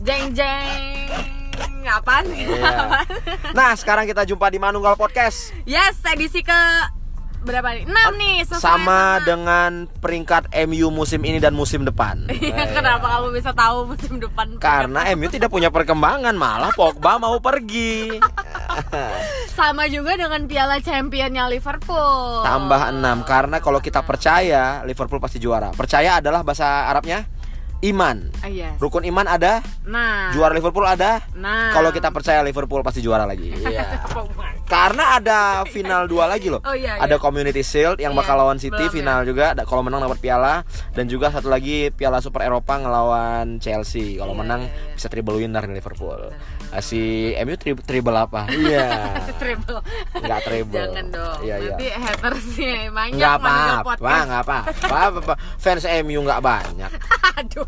Jeng jeng. Apaan? Iya. Nah, sekarang kita jumpa di Manunggal Podcast Yes, edisi ke berapa nih? 6 nih sesuai sama dengan peringkat MU musim ini dan musim depan. Iya, Kenapa kamu bisa tahu musim depan? Karena MU tidak punya perkembangan, malah Pogba mau pergi. sama juga dengan Piala Championnya Liverpool. Tambah 6 karena kalau kita percaya Liverpool pasti juara. Percaya adalah bahasa Arabnya iman. Ah, yes. Rukun iman ada, Nah. juara Liverpool ada. Nah. Kalau kita percaya Liverpool pasti juara lagi. Iya. Karena ada final dua lagi loh. Oh, iya, ada iya. Community Shield yang Iya, bakal lawan City belum, final juga. Da- Kalau menang dapat piala dan juga satu lagi Piala Super Eropa ngelawan Chelsea. Kalau Iya, menang iya, iya. bisa triple winner nih Liverpool. Si MU tri- triple apa? Iya. Triple. Enggak treble. Jangan dong. Iya, iya. Nanti hatersnya banyak Enggak apa-apa, Podcast. enggak apa, apa, apa, fans MU enggak banyak, Aduh.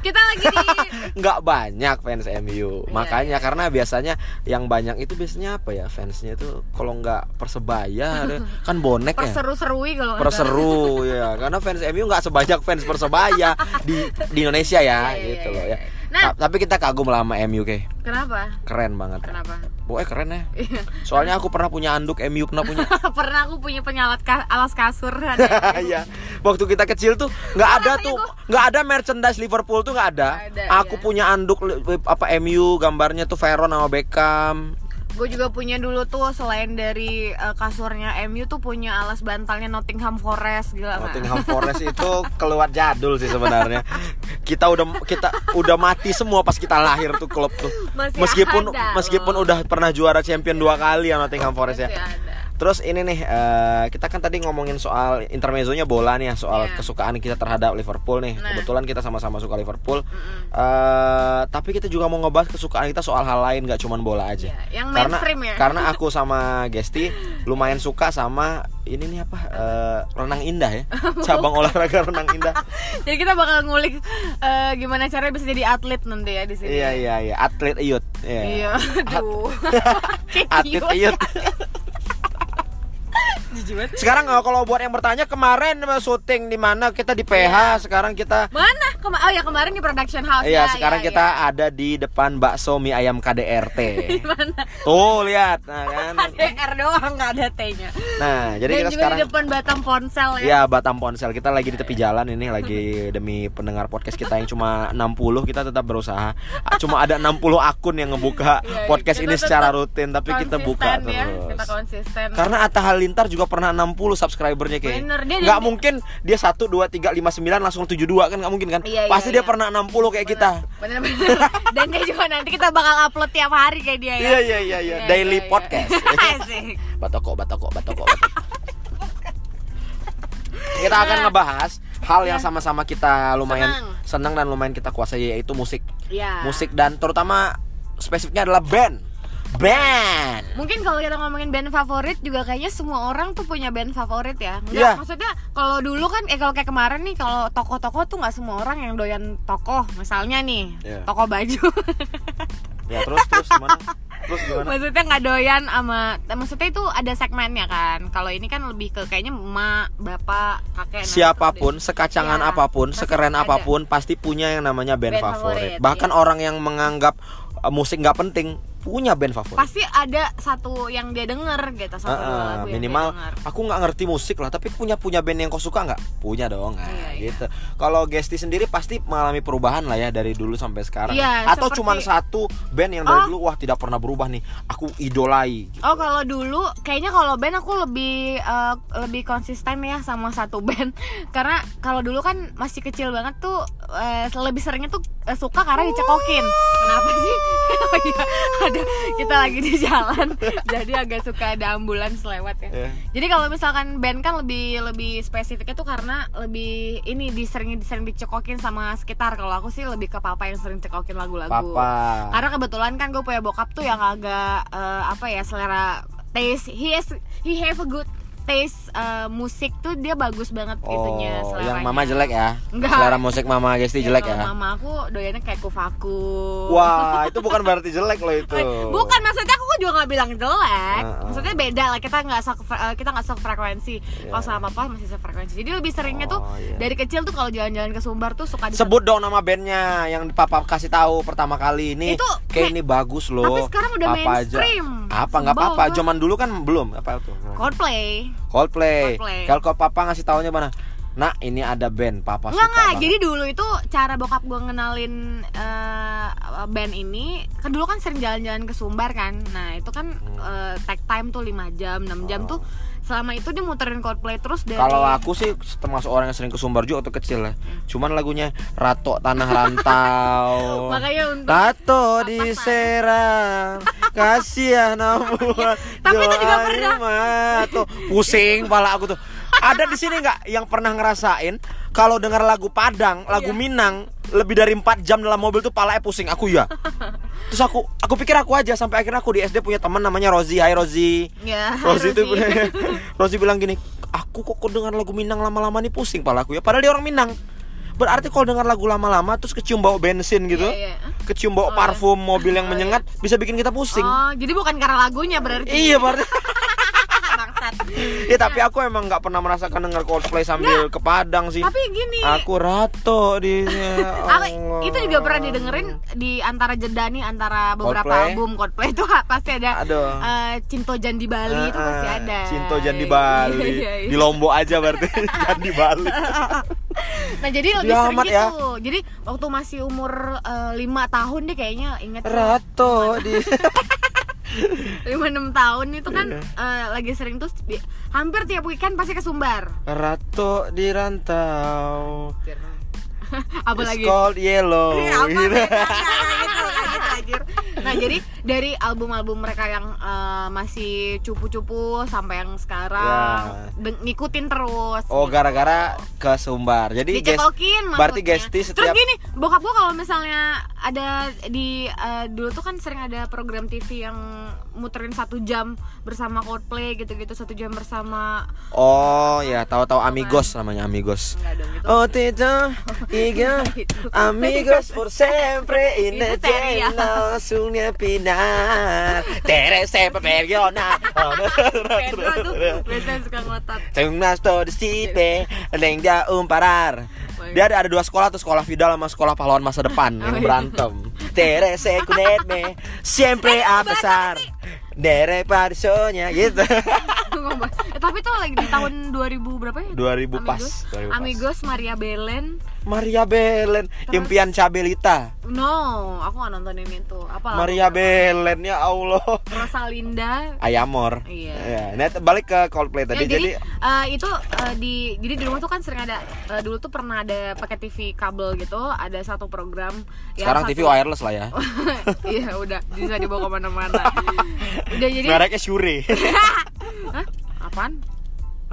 Kita lagi di enggak banyak fans MU. Makanya iya. karena biasanya yang banyak itu biasanya apa ya fansnya itu kalau enggak persebaya kan bonek ya. perseru-serui kalau Perseru ya, karena fans MU nggak sebanyak fans persebaya di di Indonesia ya, Iya, iya, gitu iya, loh iya. ya. Nah. Ta- tapi kita kagum lah sama MU kayak. Kenapa? keren banget. Kenapa? Pokoknya keren ya. Iya. Soalnya aku pernah punya anduk MU pernah punya. Pernah aku punya penyalat ka- alas kasur. Iya. Waktu kita kecil tuh nggak ada tuh, nggak ada merchandise Liverpool tuh nggak ada. Ada, Aku iya. punya anduk apa MU gambarnya tuh Veron sama Beckham. Gue juga punya dulu tuh selain dari eh, kasurnya MU tuh punya alas bantalnya Nottingham Forest gila? Nottingham Forest itu keluar jadul sih sebenarnya. Kita udah kita udah mati semua pas kita lahir tuh klub tuh. Masih meskipun ada meskipun loh. udah pernah juara champion dua kali ya Nottingham Forest ya. Masih ada. Terus ini nih eh, kita kan tadi ngomongin soal intermezzonya bola nih ya, soal Iya. kesukaan kita terhadap Liverpool nih. Nah. Kebetulan kita sama-sama suka Liverpool. Mm-mm. eh tapi kita juga mau ngebahas kesukaan kita soal hal lain gak cuman bola aja. Iya, yang karena ya. karena aku sama Gesti lumayan suka sama ini nih apa eh, renang indah ya. Cabang olahraga renang indah. Jadi kita bakal ngulik eh, gimana caranya bisa jadi atlet nanti ya di sini. Iya iya iya, atlet iyut. Iya. Iya, aduh. Atlet iyut. Sekarang eh, kalau buat yang bertanya kemarin eh, syuting di mana kita di PH, sekarang kita Mana? Kema oh ya kemarin di production house Iya, ya, sekarang ya, kita ya. ada di depan bakso mie ayam KDRT. di mana? Tuh lihat, nah kan. Ada R doang nggak ada T-nya. Nah, jadi Dan kita juga sekarang di depan Batam Ponsel ya. Ya Batam Ponsel kita lagi di tepi jalan ini lagi demi pendengar podcast kita yang cuma 60 kita tetap berusaha. Cuma ada 60 akun yang ngebuka Iya, podcast kita ini secara rutin tapi kita buka ya, terus. Kita konsisten. Karena Atta Halilintar juga pernah 60 subscribernya kayak. Bener, dia- nggak dia- mungkin dia 1 2 3 5 9 langsung 72 kan nggak mungkin kan? Iya, iya, Pasti dia iya. pernah 60 kayak kita. Bener-bener. Dan dia juga nanti kita bakal upload tiap hari kayak dia ya. Iya iya iya iya, daily iya, iya. podcast. Asik. batoko batoko batoko. batoko. kita akan ngebahas hal yang Iya. sama-sama kita lumayan Senang. senang dan lumayan kita kuasai yaitu musik. Iya. Musik dan terutama spesifiknya adalah band. Band. Mungkin kalau kita ngomongin band favorit juga kayaknya semua orang tuh punya band favorit ya. Enggak, Iya. maksudnya kalau dulu kan eh kalau kayak kemarin nih kalau toko-toko tuh nggak semua orang yang doyan toko. Misalnya nih, Iya. toko baju. Ya terus terus gimana? Terus gimana? maksudnya nggak doyan sama maksudnya itu ada segmennya kan. Kalau ini kan lebih ke kayaknya emak, bapak, kakek. nah, Siapa pun, sekacangan Iya, apa pun, sekeren ada. apa pun, pasti punya yang namanya band, Band favorit. favorit, Bahkan iya. orang yang menganggap uh, musik nggak penting punya band favorit. pasti ada satu yang dia denger gitu satu ah, lagu yang minimal dia denger. aku nggak ngerti musik lah tapi punya punya band yang kau suka nggak punya dong nah, Iya, iya. gitu kalau Gesti sendiri pasti mengalami perubahan lah ya dari dulu sampai sekarang Iya, atau seperti- cuman satu band yang dari Oh. dulu wah tidak pernah berubah nih aku idolai gitu. Oh kalau dulu kayaknya kalau band aku lebih eh, lebih konsisten ya sama satu band karena kalau dulu kan masih kecil banget tuh eh, lebih seringnya tuh eh, suka karena dicekokin. Kenapa sih? oh iya ada kita lagi di jalan jadi agak suka ada ambulans lewat ya. Iya. Jadi kalau misalkan band kan lebih lebih spesifiknya tuh karena lebih ini disering disering dicekokin sama sekitar. Kalau aku sih lebih ke papa yang sering cekokin lagu-lagu. papa Karena kebetulan kan gue punya bokap tuh yang agak eh, apa ya selera taste. He has he have a good taste eh, musik tuh dia bagus banget itunya Oh, seleranya. yang mama jelek ya? Enggak. Selera musik mama Gesti Ya, jelek kalau ya? Mama aku doyannya kayak kufaku. Wah, itu bukan berarti jelek loh itu. Eh, Bukan maksudnya aku juga nggak bilang jelek. Maksudnya beda lah kita nggak se kita nggak sefrekuensi. Kalau Iya. sama papa masih sefrekuensi. Jadi lebih seringnya tuh Oh, iya. dari kecil tuh kalau jalan-jalan ke Sumbar tuh suka Sebut dong nama bandnya yang papa kasih tahu pertama kali ini. Itu kayak ini bagus loh. Tapi sekarang udah mainstream. Aja. Apa nggak apa-apa? Zaman dulu kan belum apa itu? Coldplay. Coldplay. Coldplay. Kalau papa ngasih taunya mana? Nah, ini ada band papa Enggak suka enggak, banget. jadi dulu itu cara bokap gue ngenalin eh, band ini Kan dulu kan sering jalan-jalan ke Sumbar kan Nah itu kan eh, take time tuh 5 jam, 6 jam Hmm. Oh. tuh Selama itu dia muterin Coldplay terus dari Kalau aku sih termasuk orang yang sering ke Sumbar juga waktu kecil lah. Cuman lagunya Rato Tanah Rantau. Makanya untuk Tato diserang Kasihan namun Tapi itu juga pernah. Tuh pusing pala aku tuh Ada di sini nggak yang pernah ngerasain Kalau dengar lagu Padang, lagu Iya. Minang Lebih dari 4 jam dalam mobil tuh palanya pusing Aku ya Terus aku, aku pikir aku aja Sampai akhirnya aku di SD punya teman namanya Rozi Hai Rozi Ya, Rozi itu Rozi. Bilang gini, aku kok kok dengar lagu Minang lama-lama nih pusing pala aku ya. Padahal dia orang Minang. Berarti kalau dengar lagu lama-lama terus kecium bau bensin gitu, Iya, iya. kecium bau Oh, parfum mobil yang Oh, menyengat bisa bikin kita pusing. Oh, jadi bukan karena lagunya berarti Iya berarti. Ya tapi aku emang nggak pernah merasakan dengar Coldplay sambil ke Padang sih. Tapi gini Aku rato di ya Aku, itu juga pernah didengerin di antara jeda nih antara beberapa Coldplay? album Coldplay itu pasti ada Aduh. eh, Cinto Jan di Bali itu pasti Ah, ada. Cinto Jan di Bali. Iya, iya, iya. Di Lombok aja berarti Jan di Bali. Nah jadi lebih Dia sering amat gitu. ya. Jadi waktu masih umur eh, lima tahun deh kayaknya inget Rato di lima enam tahun itu kan Iya. eh, lagi sering tuh hampir tiap weekend pasti ke Sumbar. Rato di rantau. Apa It's lagi? called yellow. Iya, apa Gitu. Nah, gitu, gitu. Nah jadi dari album-album mereka yang eh, masih cupu-cupu sampai yang sekarang Ya. deng- ngikutin terus. Oh, gitu. gara-gara ke Sumbar. Jadi guys, dicekokin berarti maksudnya. Gesti Terus setiap gini, bokap gua kalau misalnya ada di eh, dulu tuh kan sering ada program TV yang muterin satu jam bersama Coldplay gitu-gitu satu jam bersama Oh, ya, tahu-tahu Amigos namanya Amigos. gitu. Oh, tidak, tiga, amigos por siempre in the Itu serial. cielo sunya pinar. Tere sempre periona. Pedro tuh biasanya suka ngotot. Tengnas todo stipe, neng dia umparar. Dia ada, ada dua sekolah tuh sekolah Vidal sama sekolah pahlawan masa depan Oh, yang berantem. Tere secunetme, siempre a pesar. Dere parsonya gitu. Tapi tuh lagi di tahun 2000 berapa ya? 2000 pas, 2000 pas. Amigos Maria Belen. Maria Belen, impian Cabelita. No, aku gak nontonin itu. Apa? Maria Belen ya Allah. Rosalinda. Ayamor. Iya. Ya, nah, balik ke Coldplay Ya, tadi. jadi, jadi eh, itu eh, di jadi di rumah tuh kan sering ada eh, dulu tuh pernah ada pakai TV kabel gitu, ada satu program yang sekarang TV satu- wireless lah ya. Iya, udah bisa dibawa ke mana-mana. udah jadi Mereknya Shure. Hah? Apaan?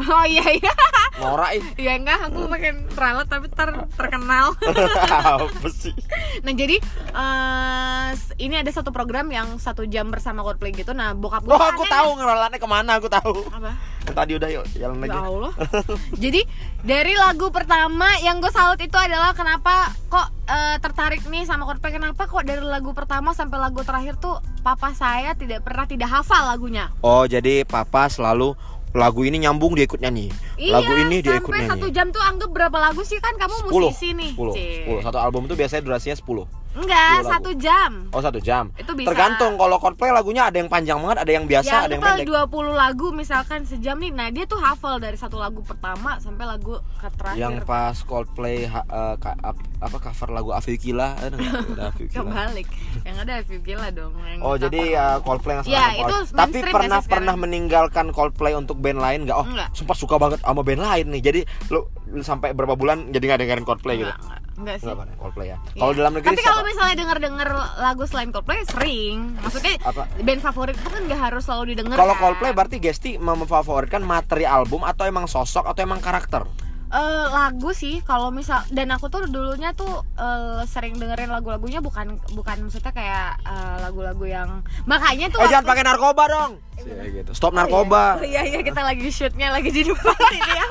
Oh iya iya. Norak ih. Ya enggak, aku pakai ralat tapi ter terkenal. Apa sih? Nah jadi eh, s- ini ada satu program yang satu jam bersama Coldplay gitu. Nah bokap gue Oh, aku tahu ngerolannya ke mana, aku tahu. Apa? Tadi udah yuk, jalan lagi. Ya Allah. Jadi dari lagu pertama yang gue salut itu adalah kenapa kok eh, tertarik nih sama Coldplay? Kenapa kok dari lagu pertama sampai lagu terakhir tuh papa saya tidak pernah tidak hafal lagunya? Oh, jadi papa selalu lagu ini nyambung dia ikut nyanyi. lagu ini dia ikut Iya, sampai nyanyi. satu jam tuh anggap berapa lagu sih kan kamu 10, musisi nih? 10, Cie. 10. Satu album itu biasanya durasinya 10. Enggak, 10 lagu. satu jam. Oh, satu jam. Itu bisa. Tergantung kalau Coldplay lagunya ada yang panjang banget, ada yang biasa, ya, ada yang pendek. 20 lagu misalkan sejam nih. Nah, dia tuh hafal dari satu lagu pertama sampai lagu ke terakhir. Yang pas Coldplay ha- eh, ka- ap- apa cover lagu Afikila ada kebalik. yang ada Afif Gila dong. yang Oh jadi ya Coldplay yang Ya, itu. Tapi pernah pernah meninggalkan Coldplay untuk band lain nggak? Oh, Enggak. sumpah suka banget sama band lain nih. Jadi lu, lu sampai berapa bulan jadi nggak dengerin Coldplay gitu? Enggak, enggak, sih. Enggak pernah Coldplay ya. Iya. Kalau dalam negeri Tapi kalau misalnya denger-denger lagu selain Coldplay sering. Maksudnya Apa? band favorit itu kan gak harus selalu didengar. Kalau kan? Coldplay berarti Gesti memfavoritkan materi album atau emang sosok atau emang karakter? Eh, lagu sih kalau misal dan aku tuh dulunya tuh eh, sering dengerin lagu-lagunya bukan bukan maksudnya kayak eh, lagu-lagu yang makanya tuh Eh jangan waktu- pakai narkoba dong. Cie, gitu. Stop narkoba. Oh iya iya kita lagi shootnya lagi di depan ini ya.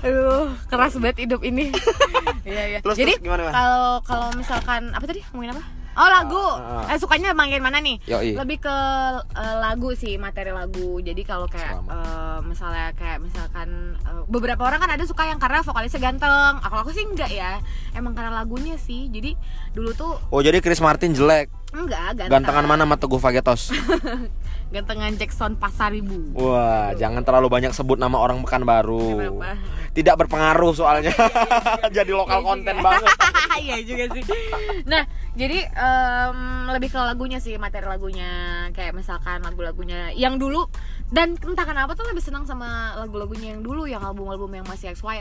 Aduh, keras banget hidup ini. Iya iya. Terus, Jadi terus gimana, Mas? kalau kalau misalkan apa tadi ngomongin apa? Oh lagu, Ah, ah. eh, sukanya bagian mana nih? Yoi. Lebih ke eh, lagu sih, materi lagu. Jadi kalau kayak eh, misalnya kayak misalkan eh, beberapa orang kan ada suka yang karena vokalisnya ganteng. Aku aku sih enggak ya, emang karena lagunya sih. Jadi dulu tuh Oh jadi Chris Martin jelek. enggak ganteng. Gantengan mana sama Teguh Fagetos? Gantengan Jackson Pasaribu. Wah, jangan terlalu banyak sebut nama orang Pekanbaru. Kenapa? Tidak berpengaruh soalnya. Jadi lokal Iya konten juga. banget. Iya juga sih. Nah, jadi em, lebih ke lagunya sih, materi lagunya kayak misalkan lagu-lagunya yang dulu dan entah kenapa tuh lebih senang sama lagu-lagunya yang dulu, yang album-album yang masih XYI.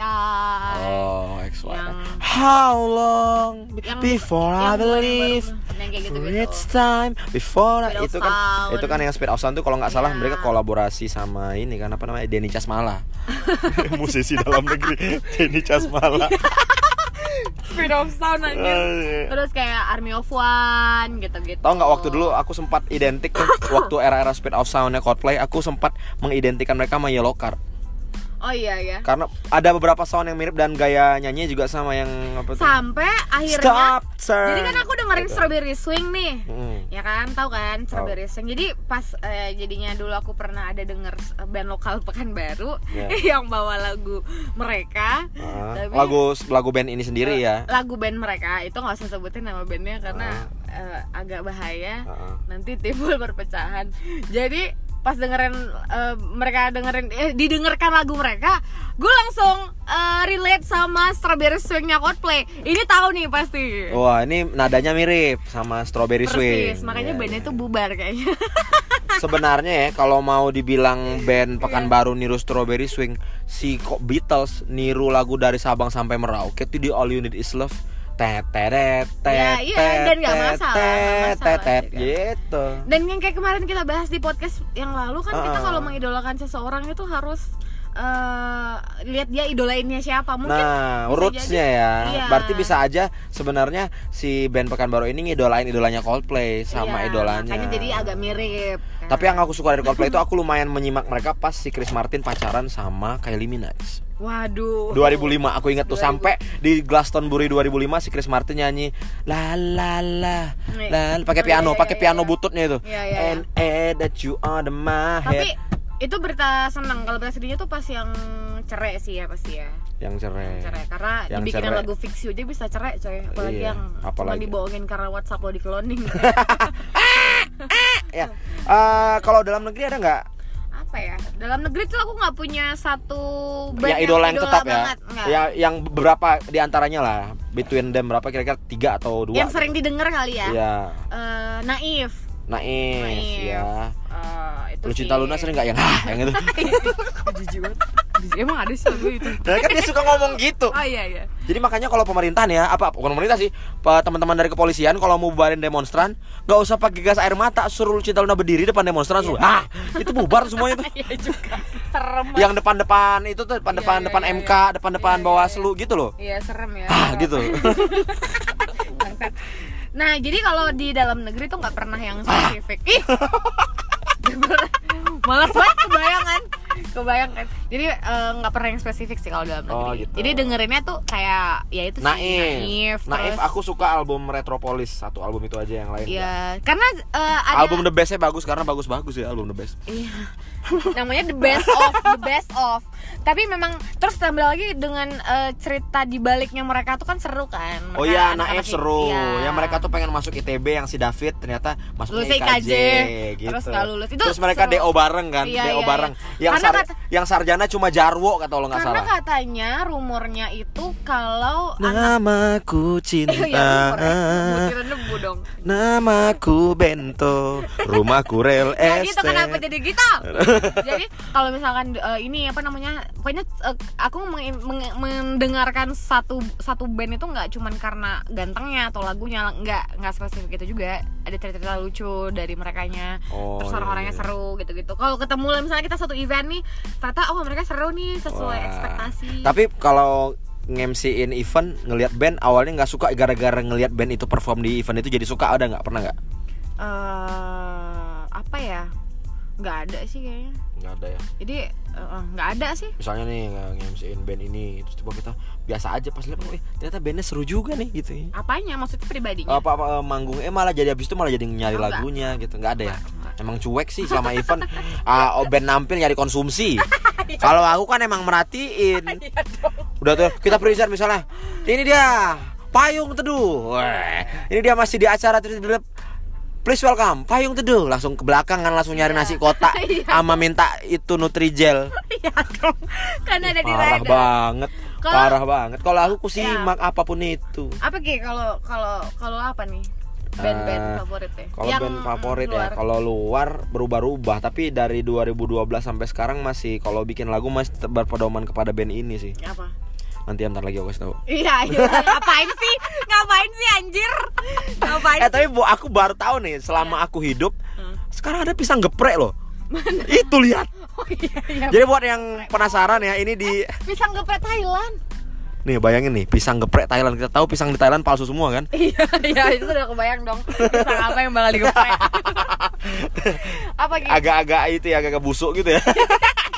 Oh, XY. Yang- How long Yang- before I yang believe yang kayak for gitu-gitu. it's time before I- itu kan Sound. itu kan yang Speed of Sound tuh kalau nggak salah Iya. mereka kolaborasi sama ini kan apa namanya Denny Casmala musisi dalam negeri Denny Casmala Speed of Sound anjir. Eh, Terus kayak Army of One gitu-gitu. Tahu nggak waktu dulu aku sempat identik tuh waktu era-era Speed of Soundnya Coldplay aku sempat mengidentikan mereka sama Yellow Card Oh iya ya. karena ada beberapa sound yang mirip dan gaya nyanyi juga sama yang apa tuh Sampai akhirnya Stop turn Jadi kan aku dengerin Gitu. Strawberry Swing nih. Mm. Ya kan, tahu kan Strawberry Swing. Jadi pas eh, jadinya dulu aku pernah ada denger band lokal Pekanbaru Ya. yang bawa lagu mereka. Tapi- lagu lagu band ini sendiri ya Lagu band mereka itu nggak usah sebutin nama bandnya karena eh, agak bahaya. Ah. Nanti timbul perpecahan. Jadi pas dengerin eh, mereka dengerin eh, didengarkan lagu mereka, gue langsung eh, relate sama Strawberry Swingnya Coldplay. Ini tahu nih pasti. Wah ini nadanya mirip sama Strawberry Swing. Persis, makanya Iya, bandnya iya. tuh bubar kayaknya. Sebenarnya ya kalau mau dibilang band Pekanbaru niru Strawberry Swing, si kok Beatles niru lagu dari Sabang sampai Merauke itu di All You Need Is Love. Tet tet tet Ya, iya, dan nggak masalah, tet, masalah tet, gitu. Dan yang kayak kemarin kita bahas di podcast yang lalu kan kita Ah. kalau mengidolakan seseorang itu harus eh, lihat dia idolainnya siapa. Mungkin Nah, rootsnya ya. Iya. Berarti bisa aja sebenarnya si band Pekanbaru ini ngidolain idolanya Coldplay sama Iya, idolanya. Makanya jadi agak mirip. kan. Tapi yang aku suka dari Coldplay itu aku lumayan menyimak mereka pas si Chris Martin pacaran sama Kylie Minaj. Waduh. 2005 aku inget tuh 2000. sampai di Glastonbury 2005 si Chris Martin nyanyi la la la la pakai Oh, piano, iya, pakai iya, piano iya. bututnya itu. Iya, iya, And eh that you are the my Tapi head. itu berita senang kalau berita sedihnya tuh pas yang cerai sih ya pasti ya. Yang cerai. Cerai karena Yang dibikinin cerai. lagu fix you aja bisa cerai coy. Apalagi Iya, yang cuma apalagi. dibohongin karena WhatsApp lo di cloning. Ya. Eh, kalau dalam negeri ada nggak apa ya dalam negeri tuh aku nggak punya satu band yang idola yang tetap ya? banget. Nggak. Yang yang beberapa di antaranya lah, between them berapa kira-kira tiga atau dua? yang sering didengar kali ya Iya. Eh, naif Naif, Naif. ya. Eh, itu Lu sih. cinta Luna sering nggak yang ah yang itu? Jijik banget. Emang ada sih lagu itu Nah, kan dia suka ngomong gitu. oh iya iya Jadi makanya kalau pemerintahan ya, apa bukan pemerintah sih, teman-teman dari kepolisian kalau mau bubarin demonstran, nggak usah pakai gas air mata, suruh lu cinta Luna berdiri depan demonstran, suruh, ah, itu bubar semuanya tuh. iya juga serem. Yang depan-depan itu tuh depan-depan Iya, iya, depan iya, MK, iya. depan-depan Iya, iya, Bawaslu gitu loh. iya serem ya Ah, gitu. Nah jadi kalau di dalam negeri tuh nggak pernah yang spesifik. Ih. Malas banget kebayangan kebayangkan jadi eh, nggak pernah yang spesifik sih kalau dalam Oh, negeri gitu. jadi dengerinnya tuh kayak ya itu sih Naif. naif, Naif terus- aku suka album Retropolis, satu album itu aja yang lain. Iya, karena eh, ada Album The Bestnya bagus karena bagus-bagus ya album The Best. Iya. Namanya the best of, the best of. Tapi memang terus tambah lagi dengan eh, cerita di baliknya mereka tuh kan seru kan. Oh Mereka iya, anak-anak Naif seru. iya. Yang mereka tuh pengen masuk ITB yang si David ternyata masuk Lulus IKJ, gitu. terus nggak lulus. Itu terus mereka seru. DO bareng kan, Iya, DO iya, bareng. iya. Yang Karena sar- kata- yang sarjana cuma Jarwo kata lo nggak Karena salah. katanya rumornya itu kalau Namaku cinta, ya rumor ya. Butiran debu dong. namaku Bento, rumahku rel Ya gitu estate. kenapa jadi gitu? jadi kalau misalkan eh, ini apa namanya, pokoknya eh, aku meng- meng- mendengarkan satu satu band itu nggak cuman karena gantengnya atau lagunya, nggak nggak spesifik itu juga. ada cerita-cerita lucu dari merekanya Oh, terus iya, orang-orangnya iya. seru gitu-gitu kalau ketemu lah, misalnya kita satu event nih ternyata oh mereka seru nih sesuai Wah. ekspektasi Tapi kalau nge-MC-in event ngelihat band awalnya nggak suka gara-gara ngelihat band itu perform di event itu jadi suka ada nggak pernah nggak? eh apa ya nggak ada sih kayaknya Nggak ada ya. jadi eh, nggak ada sih. Misalnya nih nge-MC-in band ini terus tiba kita biasa aja pas lihat oh, eh, ternyata bandnya seru juga nih gitu ya. apanya? Maksudnya pribadinya? Apa, apa manggung eh malah jadi habis itu malah jadi nyari Oh, lagunya gitu. Nggak ada ya? Nggak, nggak. emang cuek sih selama event ah oh, band nampil nyari konsumsi. Kalau aku kan emang merhatiin. Iya udah tuh kita present misalnya ini dia payung teduh. Ini dia masih di acara terus please welcome payung teduh langsung ke belakang kan langsung nyari Iya. nasi kotak Iya. sama minta itu nutrijel Iya dong. Kan ada di parah banget parah banget kalau aku kusimak apa pun itu Apa Ki kalau kalau kalau apa nih? Band-band Eh, favorit ya? Kalau band favorit luar. ya, kalau luar berubah-ubah, tapi dari 2012 sampai sekarang masih kalau bikin lagu masih berpedoman kepada band ini sih. apa? Nanti ntar lagi aku kasih tahu. Iya, iya. ngapain sih? Ngapain sih anjir? Ngapain? Eh tapi bu, aku baru tahu nih selama aku hidup Hmm. sekarang ada pisang geprek loh. Itu lihat. Oh iya, iya. Jadi buat yang penasaran ya, ini di Pisang geprek Thailand. Nih bayangin nih pisang geprek Thailand. Kita tahu pisang di Thailand palsu semua kan? Iya, iya itu udah kebayang dong. Pisang apa yang bakal digeprek? apa gitu? Agak-agak itu ya, agak-agak busuk gitu ya.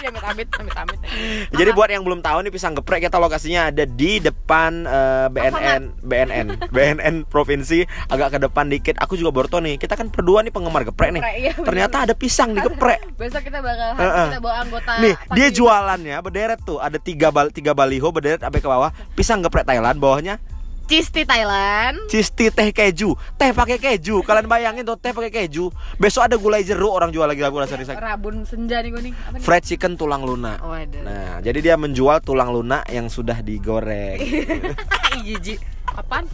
Amit amit, amit amit. Jadi buat yang belum tahu nih pisang geprek kita lokasinya ada di depan eh, BNN BNN BNN provinsi agak ke depan dikit. Aku juga baru tahu nih. Kita kan berdua nih penggemar geprek nih. Iya. Ternyata ada pisang di geprek. Besok kita bakal Heeh. kita bawa anggota. Nih dia jualannya berderet tuh ada tiga bal tiga baliho berderet sampai ke bawah pisang geprek Thailand bawahnya Cisti Thailand. cisti teh keju teh pakai keju kalian bayangin tuh teh pakai keju besok ada gulai jeruk orang jual lagi lagu rasa rasa Rabun senja nih gue nih. Apa nih? fried chicken tulang lunak Waduh. nah jadi dia menjual tulang lunak yang sudah digoreng jijik. Apaan?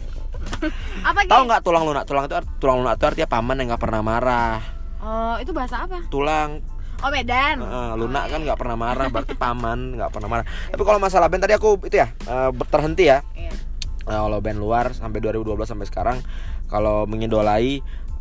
apa gitu? Tahu nggak tulang lunak? Tulang itu tulang lunak itu artinya paman yang nggak pernah marah. Oh, itu bahasa apa? Tulang Oh, Medan. lunak Oh, kan iya. nggak pernah marah, berarti paman nggak pernah marah. Tapi kalau masalah band tadi aku itu ya eh, terhenti ya. Iya. Eh, kalau band luar sampai 2012 sampai sekarang kalau mengidolai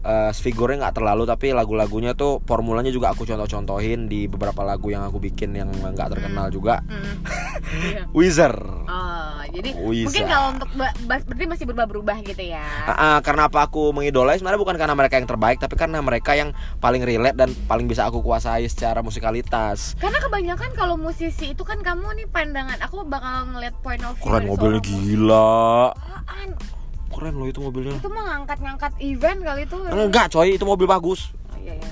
eh, figurnya nggak terlalu tapi lagu-lagunya tuh formulanya juga aku contoh-contohin di beberapa lagu yang aku bikin yang nggak terkenal juga. Mm. Iya. Wizard. Oh, jadi Wizard. mungkin kalau untuk berarti masih berubah-berubah gitu ya. Ah, ah, karena apa aku mengidolai sebenarnya bukan karena mereka yang terbaik tapi karena mereka yang paling relate dan paling bisa aku kuasai secara musikalitas. Karena kebanyakan kalau musisi itu kan kamu nih pandangan aku bakal ngeliat point of view Keren mobilnya gila. Apaan? Keren loh itu mobilnya. Itu mah ngangkat-ngangkat event kali itu. Enggak coy, itu mobil bagus. Oh, iya, iya.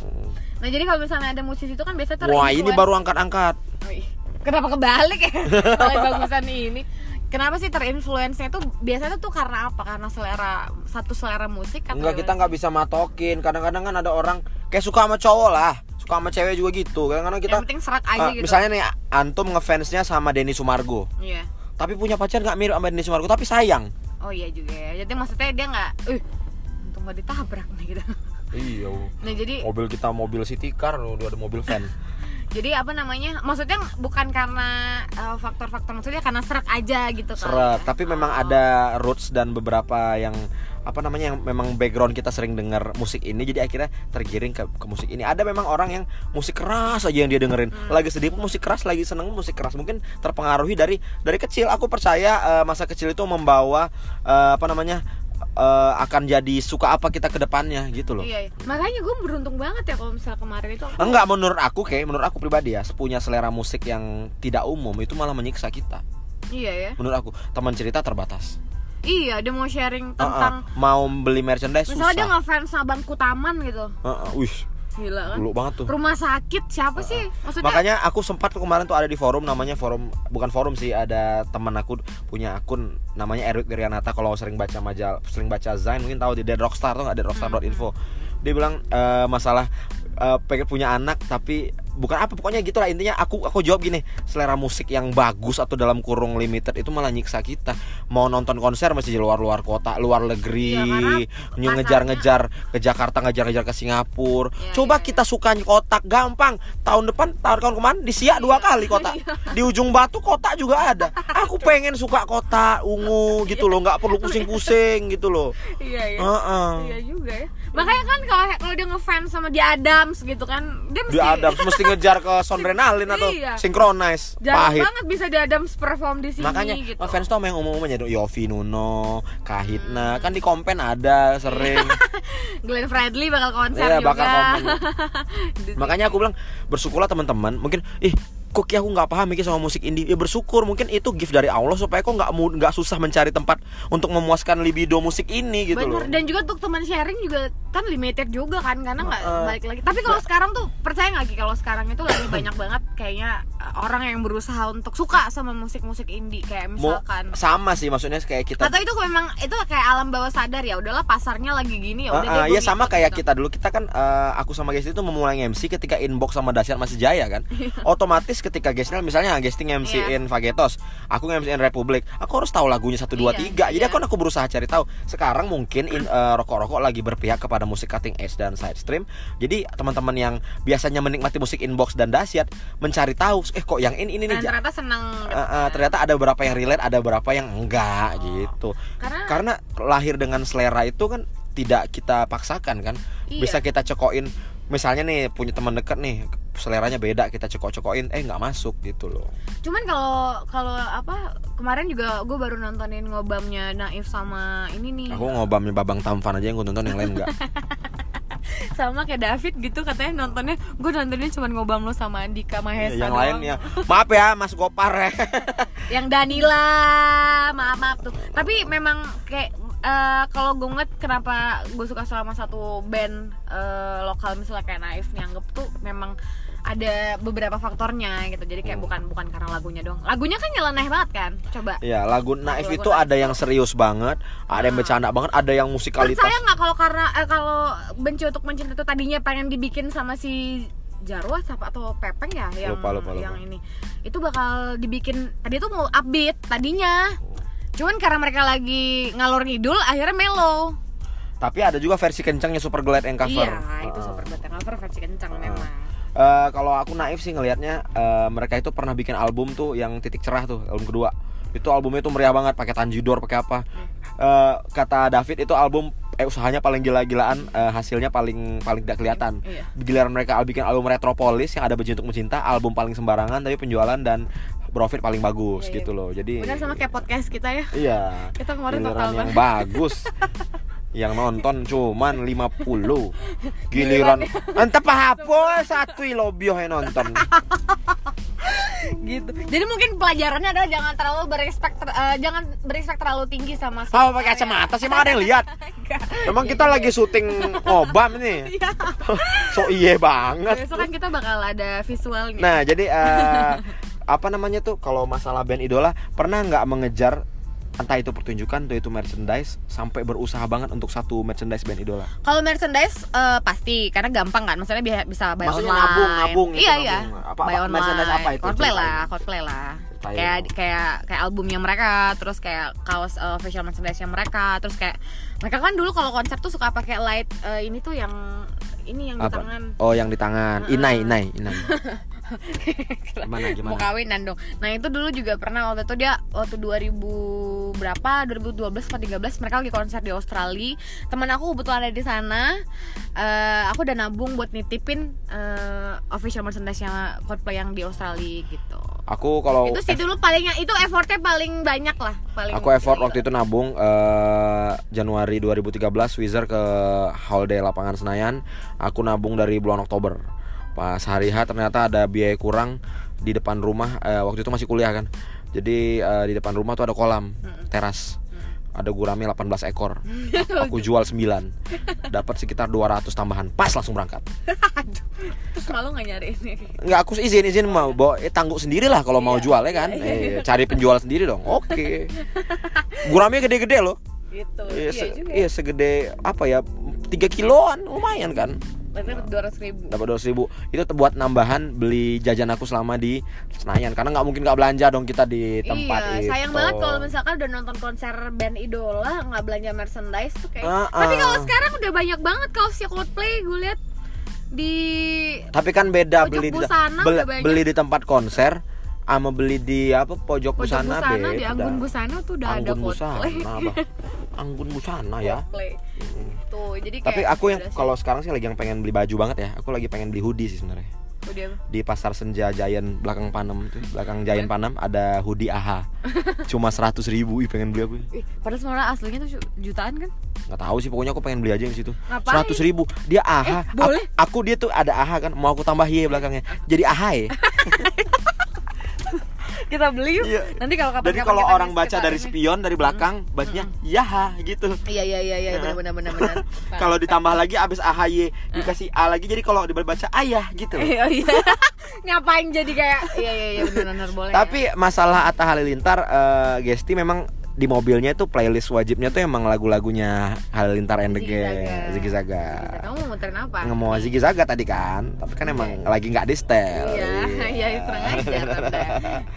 Nah, jadi kalau misalnya ada musisi itu kan biasanya Wah, ini terinfluence- baru angkat-angkat. Oh, iya. Kenapa kebalik ya? Kalau bagusan ini. Kenapa sih terinfluence-nya tuh biasanya tuh karena apa? Karena selera satu selera musik atau Enggak, kita nggak bisa matokin. Kadang-kadang kan ada orang kayak suka sama cowok lah, suka sama cewek juga gitu. Kadang-kadang kita Yang penting serak aja eh, gitu. misalnya nih antum ngefansnya sama Denny Sumargo, Iya. tapi punya pacar nggak mirip sama Denny Sumargo, tapi sayang. Oh iya juga ya. Jadi maksudnya dia nggak, eh, untung nggak ditabrak nih gitu. Iya. Nah jadi Mobil kita mobil city car, loh, dia ada mobil van. jadi apa namanya? Maksudnya bukan karena eh, faktor-faktor maksudnya karena serak aja gitu kali Seret, ya. tapi memang Oh. ada roots dan beberapa yang apa namanya yang memang background kita sering dengar musik ini jadi akhirnya tergiring ke, ke musik ini. Ada memang orang yang musik keras aja yang dia dengerin. Hmm. lagi sedih pun musik keras lagi seneng musik keras. Mungkin terpengaruhi dari dari kecil. Aku percaya eh, masa kecil itu membawa eh, apa namanya eh, akan jadi suka apa kita ke depannya gitu loh. Iya, iya. makanya gue beruntung banget ya kalau misalnya kemarin itu aku- enggak menurut aku kayak menurut aku pribadi ya punya selera musik yang tidak umum itu malah menyiksa kita. Iya ya. menurut aku teman cerita terbatas Iya, dia mau sharing tentang mau beli merchandise misalnya dia susah. ngefans sama Bangku Taman gitu. Heeh, wih Gila kan? dulu banget tuh. Rumah sakit siapa sih? Maksudnya makanya aku sempat kemarin tuh ada di forum namanya forum bukan forum sih ada teman aku punya akun namanya Erwin Wiryanata kalau sering baca majal sering baca Zain mungkin tahu di Dead Rockstar tuh Dead Rockstar.info dia bilang eh, masalah eh, pengen punya anak tapi bukan apa pokoknya gitulah. Intinya aku aku jawab gini selera musik yang bagus atau dalam kurung limited itu malah nyiksa kita. Mau nonton konser mesti di luar luar kota luar negeri Iya, nyu- ngejar-ngejar ke Jakarta ngejar-ngejar ke Singapura. Iya, coba iya, kita sukanya kotak gampang. Tahun depan tahun tahun kemarin di Siak dua kali kotak. di ujung batu kotak juga ada. Aku pengen suka kotak ungu gitu loh. Nggak perlu pusing-pusing gitu loh. Iya iya. Heeh. iya juga ya makanya kan kalau kalau dia ngefans sama di Adams gitu kan dia mesti di Adams mesti ngejar ke Sondrenalin atau Iya. Synchronize jarang pahit. banget bisa di Adams perform di sini makanya gitu. fans tuh sama yang umum-umum aja Yofi Nuno Kahitna. Kan di kompen ada sering. Glenn Fredly bakal konser Iya, juga. bakal komen. Sini. makanya aku bilang bersyukurlah teman-teman. Mungkin ih kok Ki aku nggak paham Ki sama musik indie. Ya bersyukur. Mungkin itu gift dari Allah supaya kok nggak nggak susah mencari tempat untuk memuaskan libido musik ini gitu Bener, loh. Dan juga untuk teman sharing juga kan limited juga kan karena nggak Heeh. balik lagi. Tapi kalau sekarang tuh percaya nggak Ki kalau sekarang itu lagi banyak banget kayaknya uh, orang yang berusaha untuk suka sama musik-musik indie kayak misalkan sama sih maksudnya kayak kita atau itu memang itu kayak alam bawah sadar ya udahlah pasarnya lagi gini ya udah Ah, ah, deh, ya sama kayak gitu. kita dulu kita kan eh, aku sama Gesti itu memulai MC ketika inbox sama Dasyat masih jaya kan otomatis ketika Gesti misalnya Gesti MC Iya. in Vagetos aku MC in Republik aku harus tahu lagunya satu dua Iya, tiga jadi iya. aku kan aku berusaha cari tahu sekarang mungkin in, eh, rokok-rokok lagi berpihak kepada musik cutting edge dan side stream jadi teman-teman yang biasanya menikmati musik inbox dan Dasyat mencari tahu eh kok yang ini ini nih ternyata seneng gitu Eh, eh, kan. ternyata ada beberapa yang relate ada beberapa yang enggak gitu karena karena lahir dengan selera itu kan tidak kita paksakan kan Iya. bisa kita cekokin misalnya nih punya teman dekat nih seleranya beda kita cekok-cekokin eh nggak masuk gitu loh. Cuman kalau kalau apa kemarin juga gue baru nontonin ngobamnya Naif sama ini nih. Aku ngobamnya babang tampan aja yang gue nonton yang lain enggak sama kayak David gitu katanya nontonnya gue nontonnya cuma ngobam lo sama Andika Mahesa yang doang. lain ya. Maaf ya Mas Gopar. Ya yang Danila maaf maaf tuh. Tapi memang kayak eh, kalau gue ngeliat kenapa gue suka sama satu band eh, lokal misalnya kayak Naif nih anggap tuh memang ada beberapa faktornya gitu. Jadi kayak Hmm. bukan bukan karena lagunya doang. Lagunya kan nyeleneh banget kan? Coba. Ya lagu Naif Lagu itu Naif ada yang serius banget ada yang Ah. bercanda banget ada yang musikalitas. Percaya nggak kalau karena eh, kalau benci untuk mencinta itu tadinya pengen dibikin sama si Jarwo siapa atau Pepeng ya yang Lupa, lupa, lupa. yang ini. Itu bakal dibikin tadi tuh mau upbeat tadinya cuman karena mereka lagi ngalor ngidul akhirnya mellow tapi ada juga versi kencangnya Super Glad and cover. Iya itu super better cover versi kencang memang. Eh, kalau aku naif sih ngelihatnya eh, mereka itu pernah bikin album tuh yang titik cerah tuh album kedua. Itu albumnya tuh meriah banget pakai tanjidor pakai apa. Eh, kata David itu album eh usahanya paling gila-gilaan eh, hasilnya paling paling tidak kelihatan. Iya. Giliran mereka bikin album Retropolis yang ada baju untuk mencinta album paling sembarangan tapi penjualan dan profit paling bagus Iya, iya. gitu loh. Jadi benar sama kayak podcast kita ya. Iya. Kita kemarin total yang banget. bagus. Yang nonton cuman 50 giliran. Entah apa satu ilobio yang nonton. Gitu. Jadi mungkin pelajarannya adalah jangan terlalu berespek ter- eh, jangan berespek terlalu tinggi sama Apa pakai kacamata sih emang ada yang lihat Emang kita lagi syuting ngobam nih So iye banget. Besok kan kita bakal ada visualnya. Nah jadi eh, Apa namanya tuh Kalau masalah band idola Pernah nggak mengejar Entah itu pertunjukan Entah itu merchandise Sampai berusaha banget Untuk satu merchandise band idola Kalau merchandise eh, pasti karena gampang kan, maksudnya bi- bisa buy Maksudnya online. nabung, nabung gitu, Iya nabung. iya. Apa- buy apa- merchandise online. apa itu? Ceritain. lah, Coldplay lah. Ceritain Kayak kayak kayak albumnya mereka, terus kayak kaos eh, official merchandise nya mereka, terus kayak mereka kan dulu kalau konser tuh suka pakai light eh, ini tuh yang ini yang di Apa? tangan. Oh yang di tangan Inai Inai Inai Gimana Mau gimana kawinan dong. Nah, itu dulu juga pernah waktu itu dia waktu 2000 berapa 2012 atau 13 mereka lagi konser di Australia. Temen aku kebetulan ada di sana. Eh, aku udah nabung buat nitipin eh, official merchandise-nya Coldplay yang di Australia gitu. Aku kalau itu sih dulu palingnya itu effortnya paling banyak lah, paling Aku effort waktu itu nabung eh, Januari 2013 Wizard ke holiday lapangan Senayan. Aku nabung dari bulan Oktober. Pas hari H ternyata ada biaya kurang di depan rumah. eh, waktu itu masih kuliah kan. Jadi eh, di depan rumah tuh ada kolam teras. Ada gurame 18 ekor. Aku jual 9. Dapat sekitar 200 tambahan. Pas langsung berangkat. Terus malu nggak nyari ini? Nggak aku izin izin mau bawa eh, tangguh sendiri lah kalau mau Iya, jual ya kan. iya, Eh, cari penjual sendiri dong. Oke. Gurame gede-gede loh. Gitu. Iya, Iya se- juga. iya segede apa ya? 3 kiloan lumayan kan? Dapat dua ratus ribu dapat dua ribu itu buat nambahan beli jajan aku selama di Senayan karena nggak mungkin nggak belanja dong kita di tempat iya, itu sayang banget kalau misalkan udah nonton konser band idola nggak belanja merchandise tuh kayak. Ah, Tapi ah. kalau sekarang udah banyak banget kaosnya Coldplay gue lihat di tapi kan beda beli di, beli, beli di tempat konser sama beli di apa pojok, pojok busana, busana, beda. di Anggun Busana tuh udah ada Anggun busana Coldplay. Anggun busana ya. Tuh, jadi kayak tapi aku yang kalau sekarang sih lagi yang pengen beli baju banget ya. Aku lagi pengen beli hoodie sih sebenarnya. Di pasar senja Giant belakang Panem tuh belakang Giant Panem ada hoodie AHA cuma seratus ribu ih pengen beli aku. Ih, padahal sebenarnya aslinya tuh ju- jutaan kan? nggak tahu sih pokoknya aku pengen beli aja di situ. Seratus ribu dia AHA Eh, boleh. aku, dia tuh ada AHA kan mau aku tambah Y belakangnya. Jadi AHA ya Kita beli yuk. Iya. Nanti kalau kapan jadi kalau orang baca dari ini. spion dari belakang bacanya Yaha gitu Iya iya iya iya benar benar benar benar. kalau ditambah lagi abis AHY dikasih A lagi jadi kalau dibaca ayah gitu loh. Iya iya. Ngapain jadi kayak iya iya iya benar benar boleh. ya. Tapi masalah Atta Halilintar eh, Gesti memang di mobilnya itu playlist wajibnya tuh emang lagu-lagunya Halilintar and the Gang, Zaga. Ziggy Zaga. Kamu mau muterin apa? Nggak mau Ziggy Zaga tadi kan, tapi kan emang lagi nggak di setel. Iya, iya ajar Anda.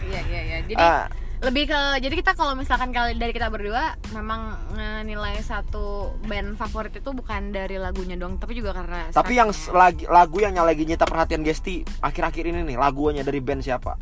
Iya iya iya. Jadi Ah, lebih ke jadi kita kalau misalkan kali dari kita berdua memang nilai satu band favorit itu bukan dari lagunya dong, tapi juga karena tapi yang lagi lagu yang lagi nyita perhatian Gesti akhir-akhir ini nih lagunya dari band siapa?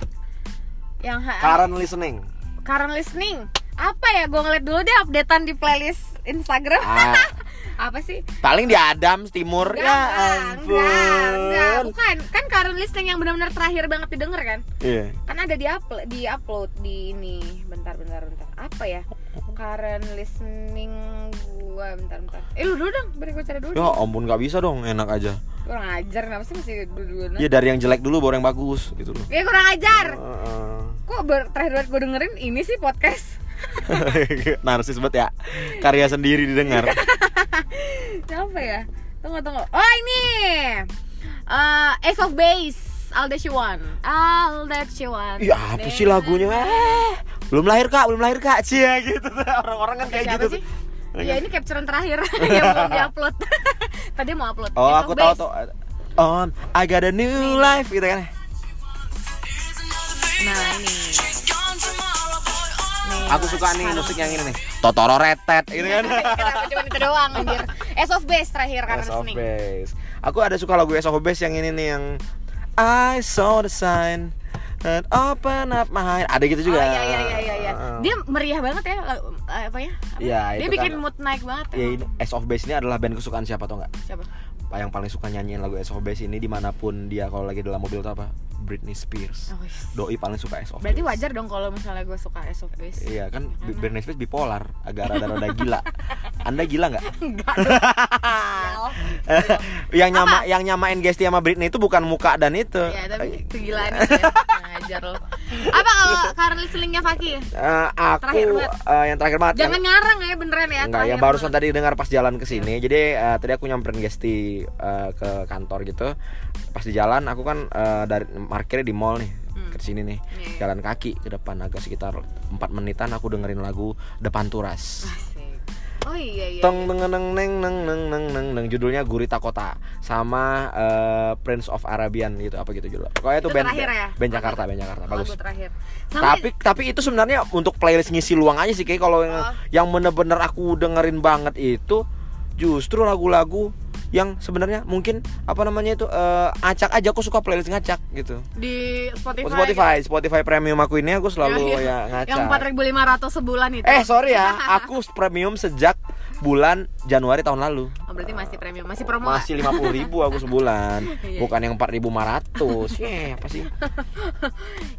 yang Current listening. current listening apa ya gue ngeliat dulu deh updatean di playlist Instagram. Ah, apa sih? Paling di Adams Timur. Enggak, ya enggak, enggak, bukan kan current listening yang benar-benar terakhir banget didengar kan? Iya. kan ada di upload di upload di ini. Bentar bentar bentar. Apa ya? Current listening gua bentar bentar. Eh lu dulu dong beri gue cari dulu Ya ampun nggak bisa dong, enak aja. kurang ajar kenapa sih masih dulu dulu Iya dari yang jelek dulu baru yang bagus gitu loh. ya kurang ajar. Heeh. kok ber- terakhir banget gue dengerin ini sih podcast Narsis banget ya. Karya sendiri didengar. apa ya tunggu tunggu oh ini Eh, Ace of Base All That You Want All That You Want Iya apa sih lagunya? Eh, belum lahir kak, belum lahir kak. Cia gitu. Orang-orang kan kayak Siapa gitu. sih? Iya ini capturean terakhir yang belum diupload. Tadi mau upload. Oh Ace aku tahu tuh. On, I got a new life gitu kan. Nah ini. Aku suka nih musik yang ini nih. Totoro retet gitu kan. Kenapa cuma itu doang anjir. Ace of Base terakhir karena Ace of. Base. Aku ada suka lagu Ace of Base yang ini nih yang I saw the sign and open up my heart. Ada gitu juga. Oh iya iya iya iya. iya. Heeh. Dia meriah banget ya eh, apa ya? Apa? Iya, Dia bikin kan- mood naik banget. Ya, ini Ace of Base ini adalah band kesukaan siapa tau nggak? Siapa? Yang paling suka nyanyiin lagu Base ini di mana pun dia kalau lagi dalam mobil tuh apa? Britney Spears. Oh. Doi paling suka of Berarti wajar dong kalau misalnya gue suka Base. Iya kan Karena- Britney Spears bipolar, agak rada-rada gila. Anda gila nggak? Enggak yang nyama yang nyamain Gesti sama Britney itu bukan muka dan itu. Ya, tapi kegilaan itu ya. Ngajar lo. Apa kalau current listeningnya Faki? Eh, aku Terakhir banget. eh, yang terakhir banget. Jangan yang, ngarang ya beneran ya. enggak, yang barusan banget. tadi dengar pas jalan ke sini. Jadi eh, tadi aku nyamperin Gesti eh, ke kantor gitu. Pas di jalan aku kan eh, dari parkirnya di mall nih. Hmm. Ke sini nih. Iya, iya. Jalan kaki ke depan agak sekitar 4 menitan aku dengerin lagu Depan Turas. Oh iya iya. Teng iya. neng neng neng neng neng neng neng neng judulnya Gurita Kota sama eh, Prince of Arabian gitu apa gitu judul. Pokoknya itu, Itu band terakhir ya? band Jakarta, band Jakarta bagus. Lagu terakhir. Sama Tapi tapi itu sebenarnya untuk playlist ngisi luang aja sih kayak kalau yang Oh. yang bener-bener aku dengerin banget itu justru lagu-lagu yang sebenarnya mungkin apa namanya itu eh, acak aja aku suka playlist ngacak gitu. di Spotify. Spotify, Spotify premium aku ini aku selalu Iya, iya. ya Yang ngacak. 4.500 sebulan itu. Eh sorry ya, aku premium sejak bulan Januari tahun lalu. Berarti masih premium, masih promo. Masih lima puluh ribu aku sebulan, Iya. bukan yang empat ribu lima ratus. Ya apa sih?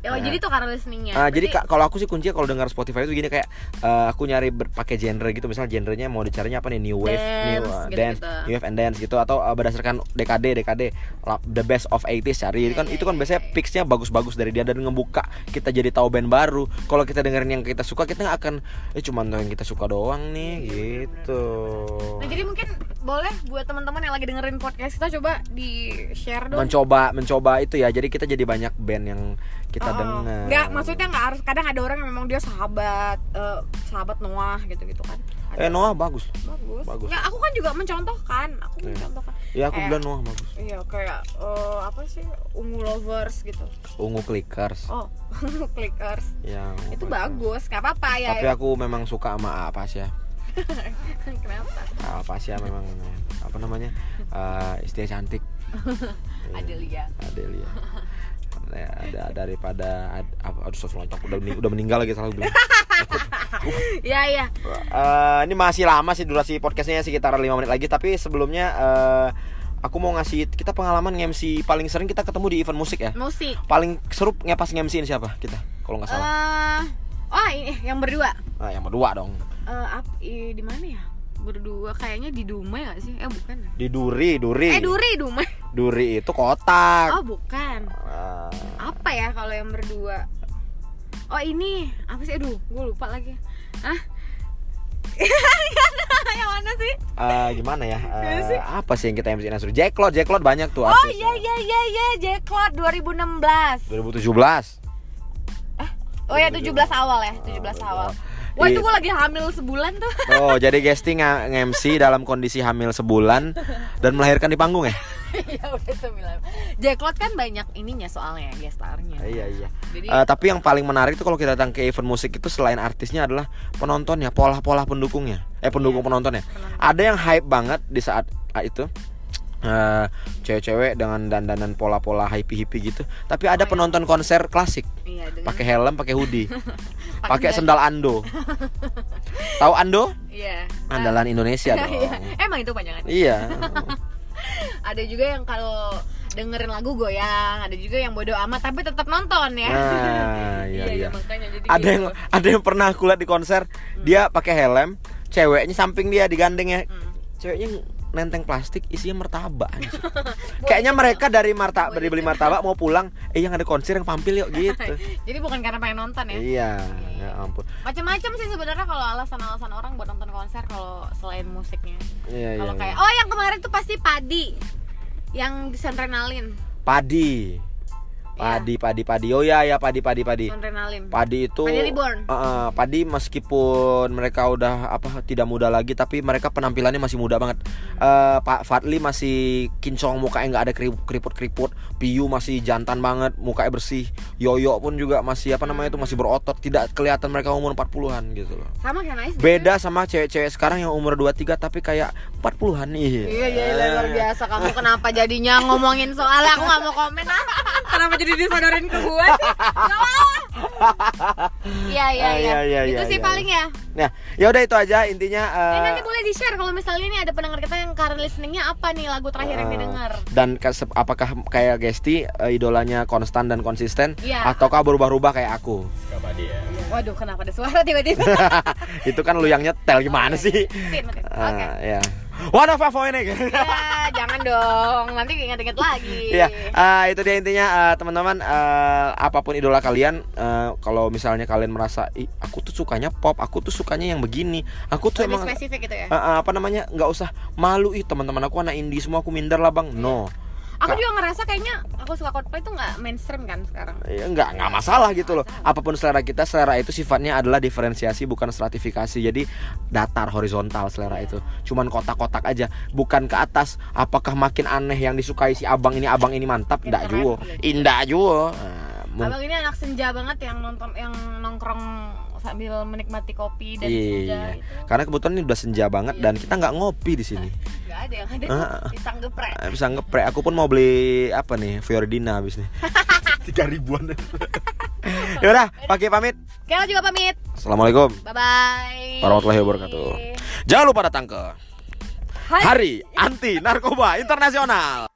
Ya, oh, jadi tuh karena listeningnya. Ah, jadi Berarti- Kak, kalau aku sih kuncinya kalau dengar Spotify itu gini kayak eh, aku nyari pakai genre gitu, misalnya genrenya mau dicarinya apa nih new wave, new Dance, uh, gitu-gitu. dance, new wave and dance gitu atau uh, berdasarkan dekade la- the best of 80s cari Iya, kan iya, itu kan iya, biasanya iya. picksnya bagus-bagus dari dia dan ngebuka kita jadi tahu band baru. Kalau kita dengerin yang kita suka kita nggak akan eh cuman yang kita suka doang nih Iya, gitu. Nah, jadi mungkin boleh buat teman-teman yang lagi dengerin podcast kita coba di share dong. mencoba mencoba itu ya jadi kita jadi banyak band yang kita Oh, dengar Nggak, maksudnya nggak harus. Kadang ada orang yang memang dia sahabat, eh, sahabat Noah gitu-gitu kan. Ada. eh Noah bagus bagus. bagus. Nggak, aku kan juga mencontohkan. Aku Iya. mencontohkan. ya aku Kayak- bilang Noah bagus Iya kayak eh, apa sih ungu lovers gitu. ungu clickers Oh, clickers. ya Itu Ungu Clickers. bagus, nggak apa-apa ya. tapi aku memang suka sama apa sih ya Kenapa? apa sih ya memang apa namanya eh istri cantik? Iya, Adelia. Adelia Ya, ada daripada aduh sorry, udah mening- udah meninggal lagi salah bilang Iya iya. Eh, ini masih lama sih durasi podcastnya sekitar 5 menit lagi. Tapi sebelumnya eh, aku mau ngasih kita pengalaman MC paling sering kita ketemu di event musik ya? Musik. paling seru ngepas MC ini siapa kita? Kalau nggak salah. Eh, oh ini yang berdua. nah, yang berdua dong Eh, ap- i- di mana ya? Berdua kayaknya di Dumai gak sih? Eh bukan. di Duri Duri Eh Duri Dumai. Duri itu kotak Oh bukan. Eh, Apa ya kalau yang berdua? Oh ini apa sih? Aduh, gue lupa lagi. Hah? yang mana sih? eh, gimana ya Eh, sih? apa sih yang kita MC Nasru Jacklot Jacklot banyak tuh Oh iya iya iya iya Jacklot 2016. 2017 Oh ya 17 awal ya, 17 awal. Wah itu gue lagi hamil sebulan tuh. Oh, jadi Gesti nge-MC dalam kondisi hamil sebulan dan melahirkan di panggung ya? Iya udah sembilan. Jacklot kan banyak ininya soalnya gestarnya. Iya, iya. Jadi Eh, tapi yang paling menarik itu kalau kita datang ke event musik itu selain artisnya adalah penontonnya, pola-pola pendukungnya. Eh, pendukung Iya, penontonnya. penonton. Ada yang hype banget di saat ah, itu. Eh, cewek-cewek dengan dandanan pola-pola hippie-hippie gitu. Tapi ada Oh, iya. penonton konser klasik, Iya dengan pakai helm, pakai hoodie, pakai sendal Ando. Tahu Ando? Iya. Andalan Indonesia Iya, dong. iya. Emang itu panjangan. Iya. Ada juga yang kalau dengerin lagu goyang, ada juga yang bodo amat tapi tetap nonton ya. Nah, iya iya. makanya jadi ada gitu. yang ada yang pernah aku lihat di konser dia pakai helm ceweknya samping dia digandeng ya Hmm. ceweknya nenteng plastik isinya martabak kayaknya mereka dari martabak dari beli martabak mau pulang eh yang ada konser yang tampil yuk gitu Jadi bukan karena pengen nonton ya. iya ya ampun Macam-macam sih sebenarnya kalau alasan-alasan orang buat nonton konser kalau selain musiknya. iya iya, Kalau iya. kayak oh yang kemarin tuh pasti Padi yang disentrenalin. padi padi padi padi. Oh ya ya padi padi padi. Adrenalin. padi itu Padi Reborn. Eh, eh, padi meskipun mereka udah apa tidak muda lagi tapi mereka penampilannya masih muda banget. Eh, Pak Fadli masih kincong mukanya nggak ada keriput keriput Piyu masih jantan banget mukanya bersih. Yoyo pun juga masih apa namanya itu masih berotot. Tidak kelihatan mereka umur 40-an gitu loh. Sama kayak Nice. beda sama cewek-cewek sekarang yang umur 23 tapi kayak 40-an nih. Iya iya iya, luar biasa. Kamu kenapa jadinya ngomongin soal aku nggak mau komen? Ah kenapa jadi disodorin ke gua sih. Iya iya Ah, iya. iya, iya, itu iya, sih iya. paling ya. Nah ya udah itu aja intinya eh, Dan nanti boleh di share kalau misalnya ini ada pendengar kita yang current listeningnya apa nih lagu terakhir yang Ah, didengar? dan ke- apakah kayak Gesti eh, idolanya konstan dan konsisten Iya. ataukah berubah-ubah kayak aku? Waduh kenapa ada suara tiba-tiba? Itu kan lu yang nyetel gimana sih? Matiin, matiin. oke. Ah, ya the fuck ini ya jangan dong. Nanti inget-inget lagi. Iya, ah, itu dia intinya ah, teman-teman ah, apa pun idola kalian ah, kalau misalnya kalian merasa Ih, aku tuh sukanya pop, aku tuh sukanya yang begini, aku tuh lebih emang spesifik gitu ya? Ah, ah, apa namanya nggak usah malu ih teman-teman aku anak indie semua aku minder lah bang, no, aku juga ngerasa kayaknya aku suka Coldplay itu nggak mainstream kan sekarang ya, nggak nggak masalah gitu loh. Apa pun selera kita, selera itu sifatnya adalah diferensiasi bukan stratifikasi. Jadi datar horizontal selera itu, cuman kotak-kotak aja, bukan ke atas. Apakah makin aneh yang disukai si abang ini, abang ini mantap? Nggak juo, indah juo. Nah, Abang ini anak senja banget yang nonton yang nongkrong sambil menikmati kopi dan senja Iya, itu. karena kebetulan ini udah senja banget Iya. dan kita nggak ngopi di sini. Gak ada yang ada Ah. pisang geprek. Eh, Bisa ngeprek. Aku pun mau beli apa nih, Fiordina habis nih. Tiga ribuan. ya udah, pakai pamit. Kayla juga pamit. Assalamualaikum Bye bye. warahmatullahi wabarakatuh. Jangan lupa datang ke Hai. Hari Anti Narkoba Internasional.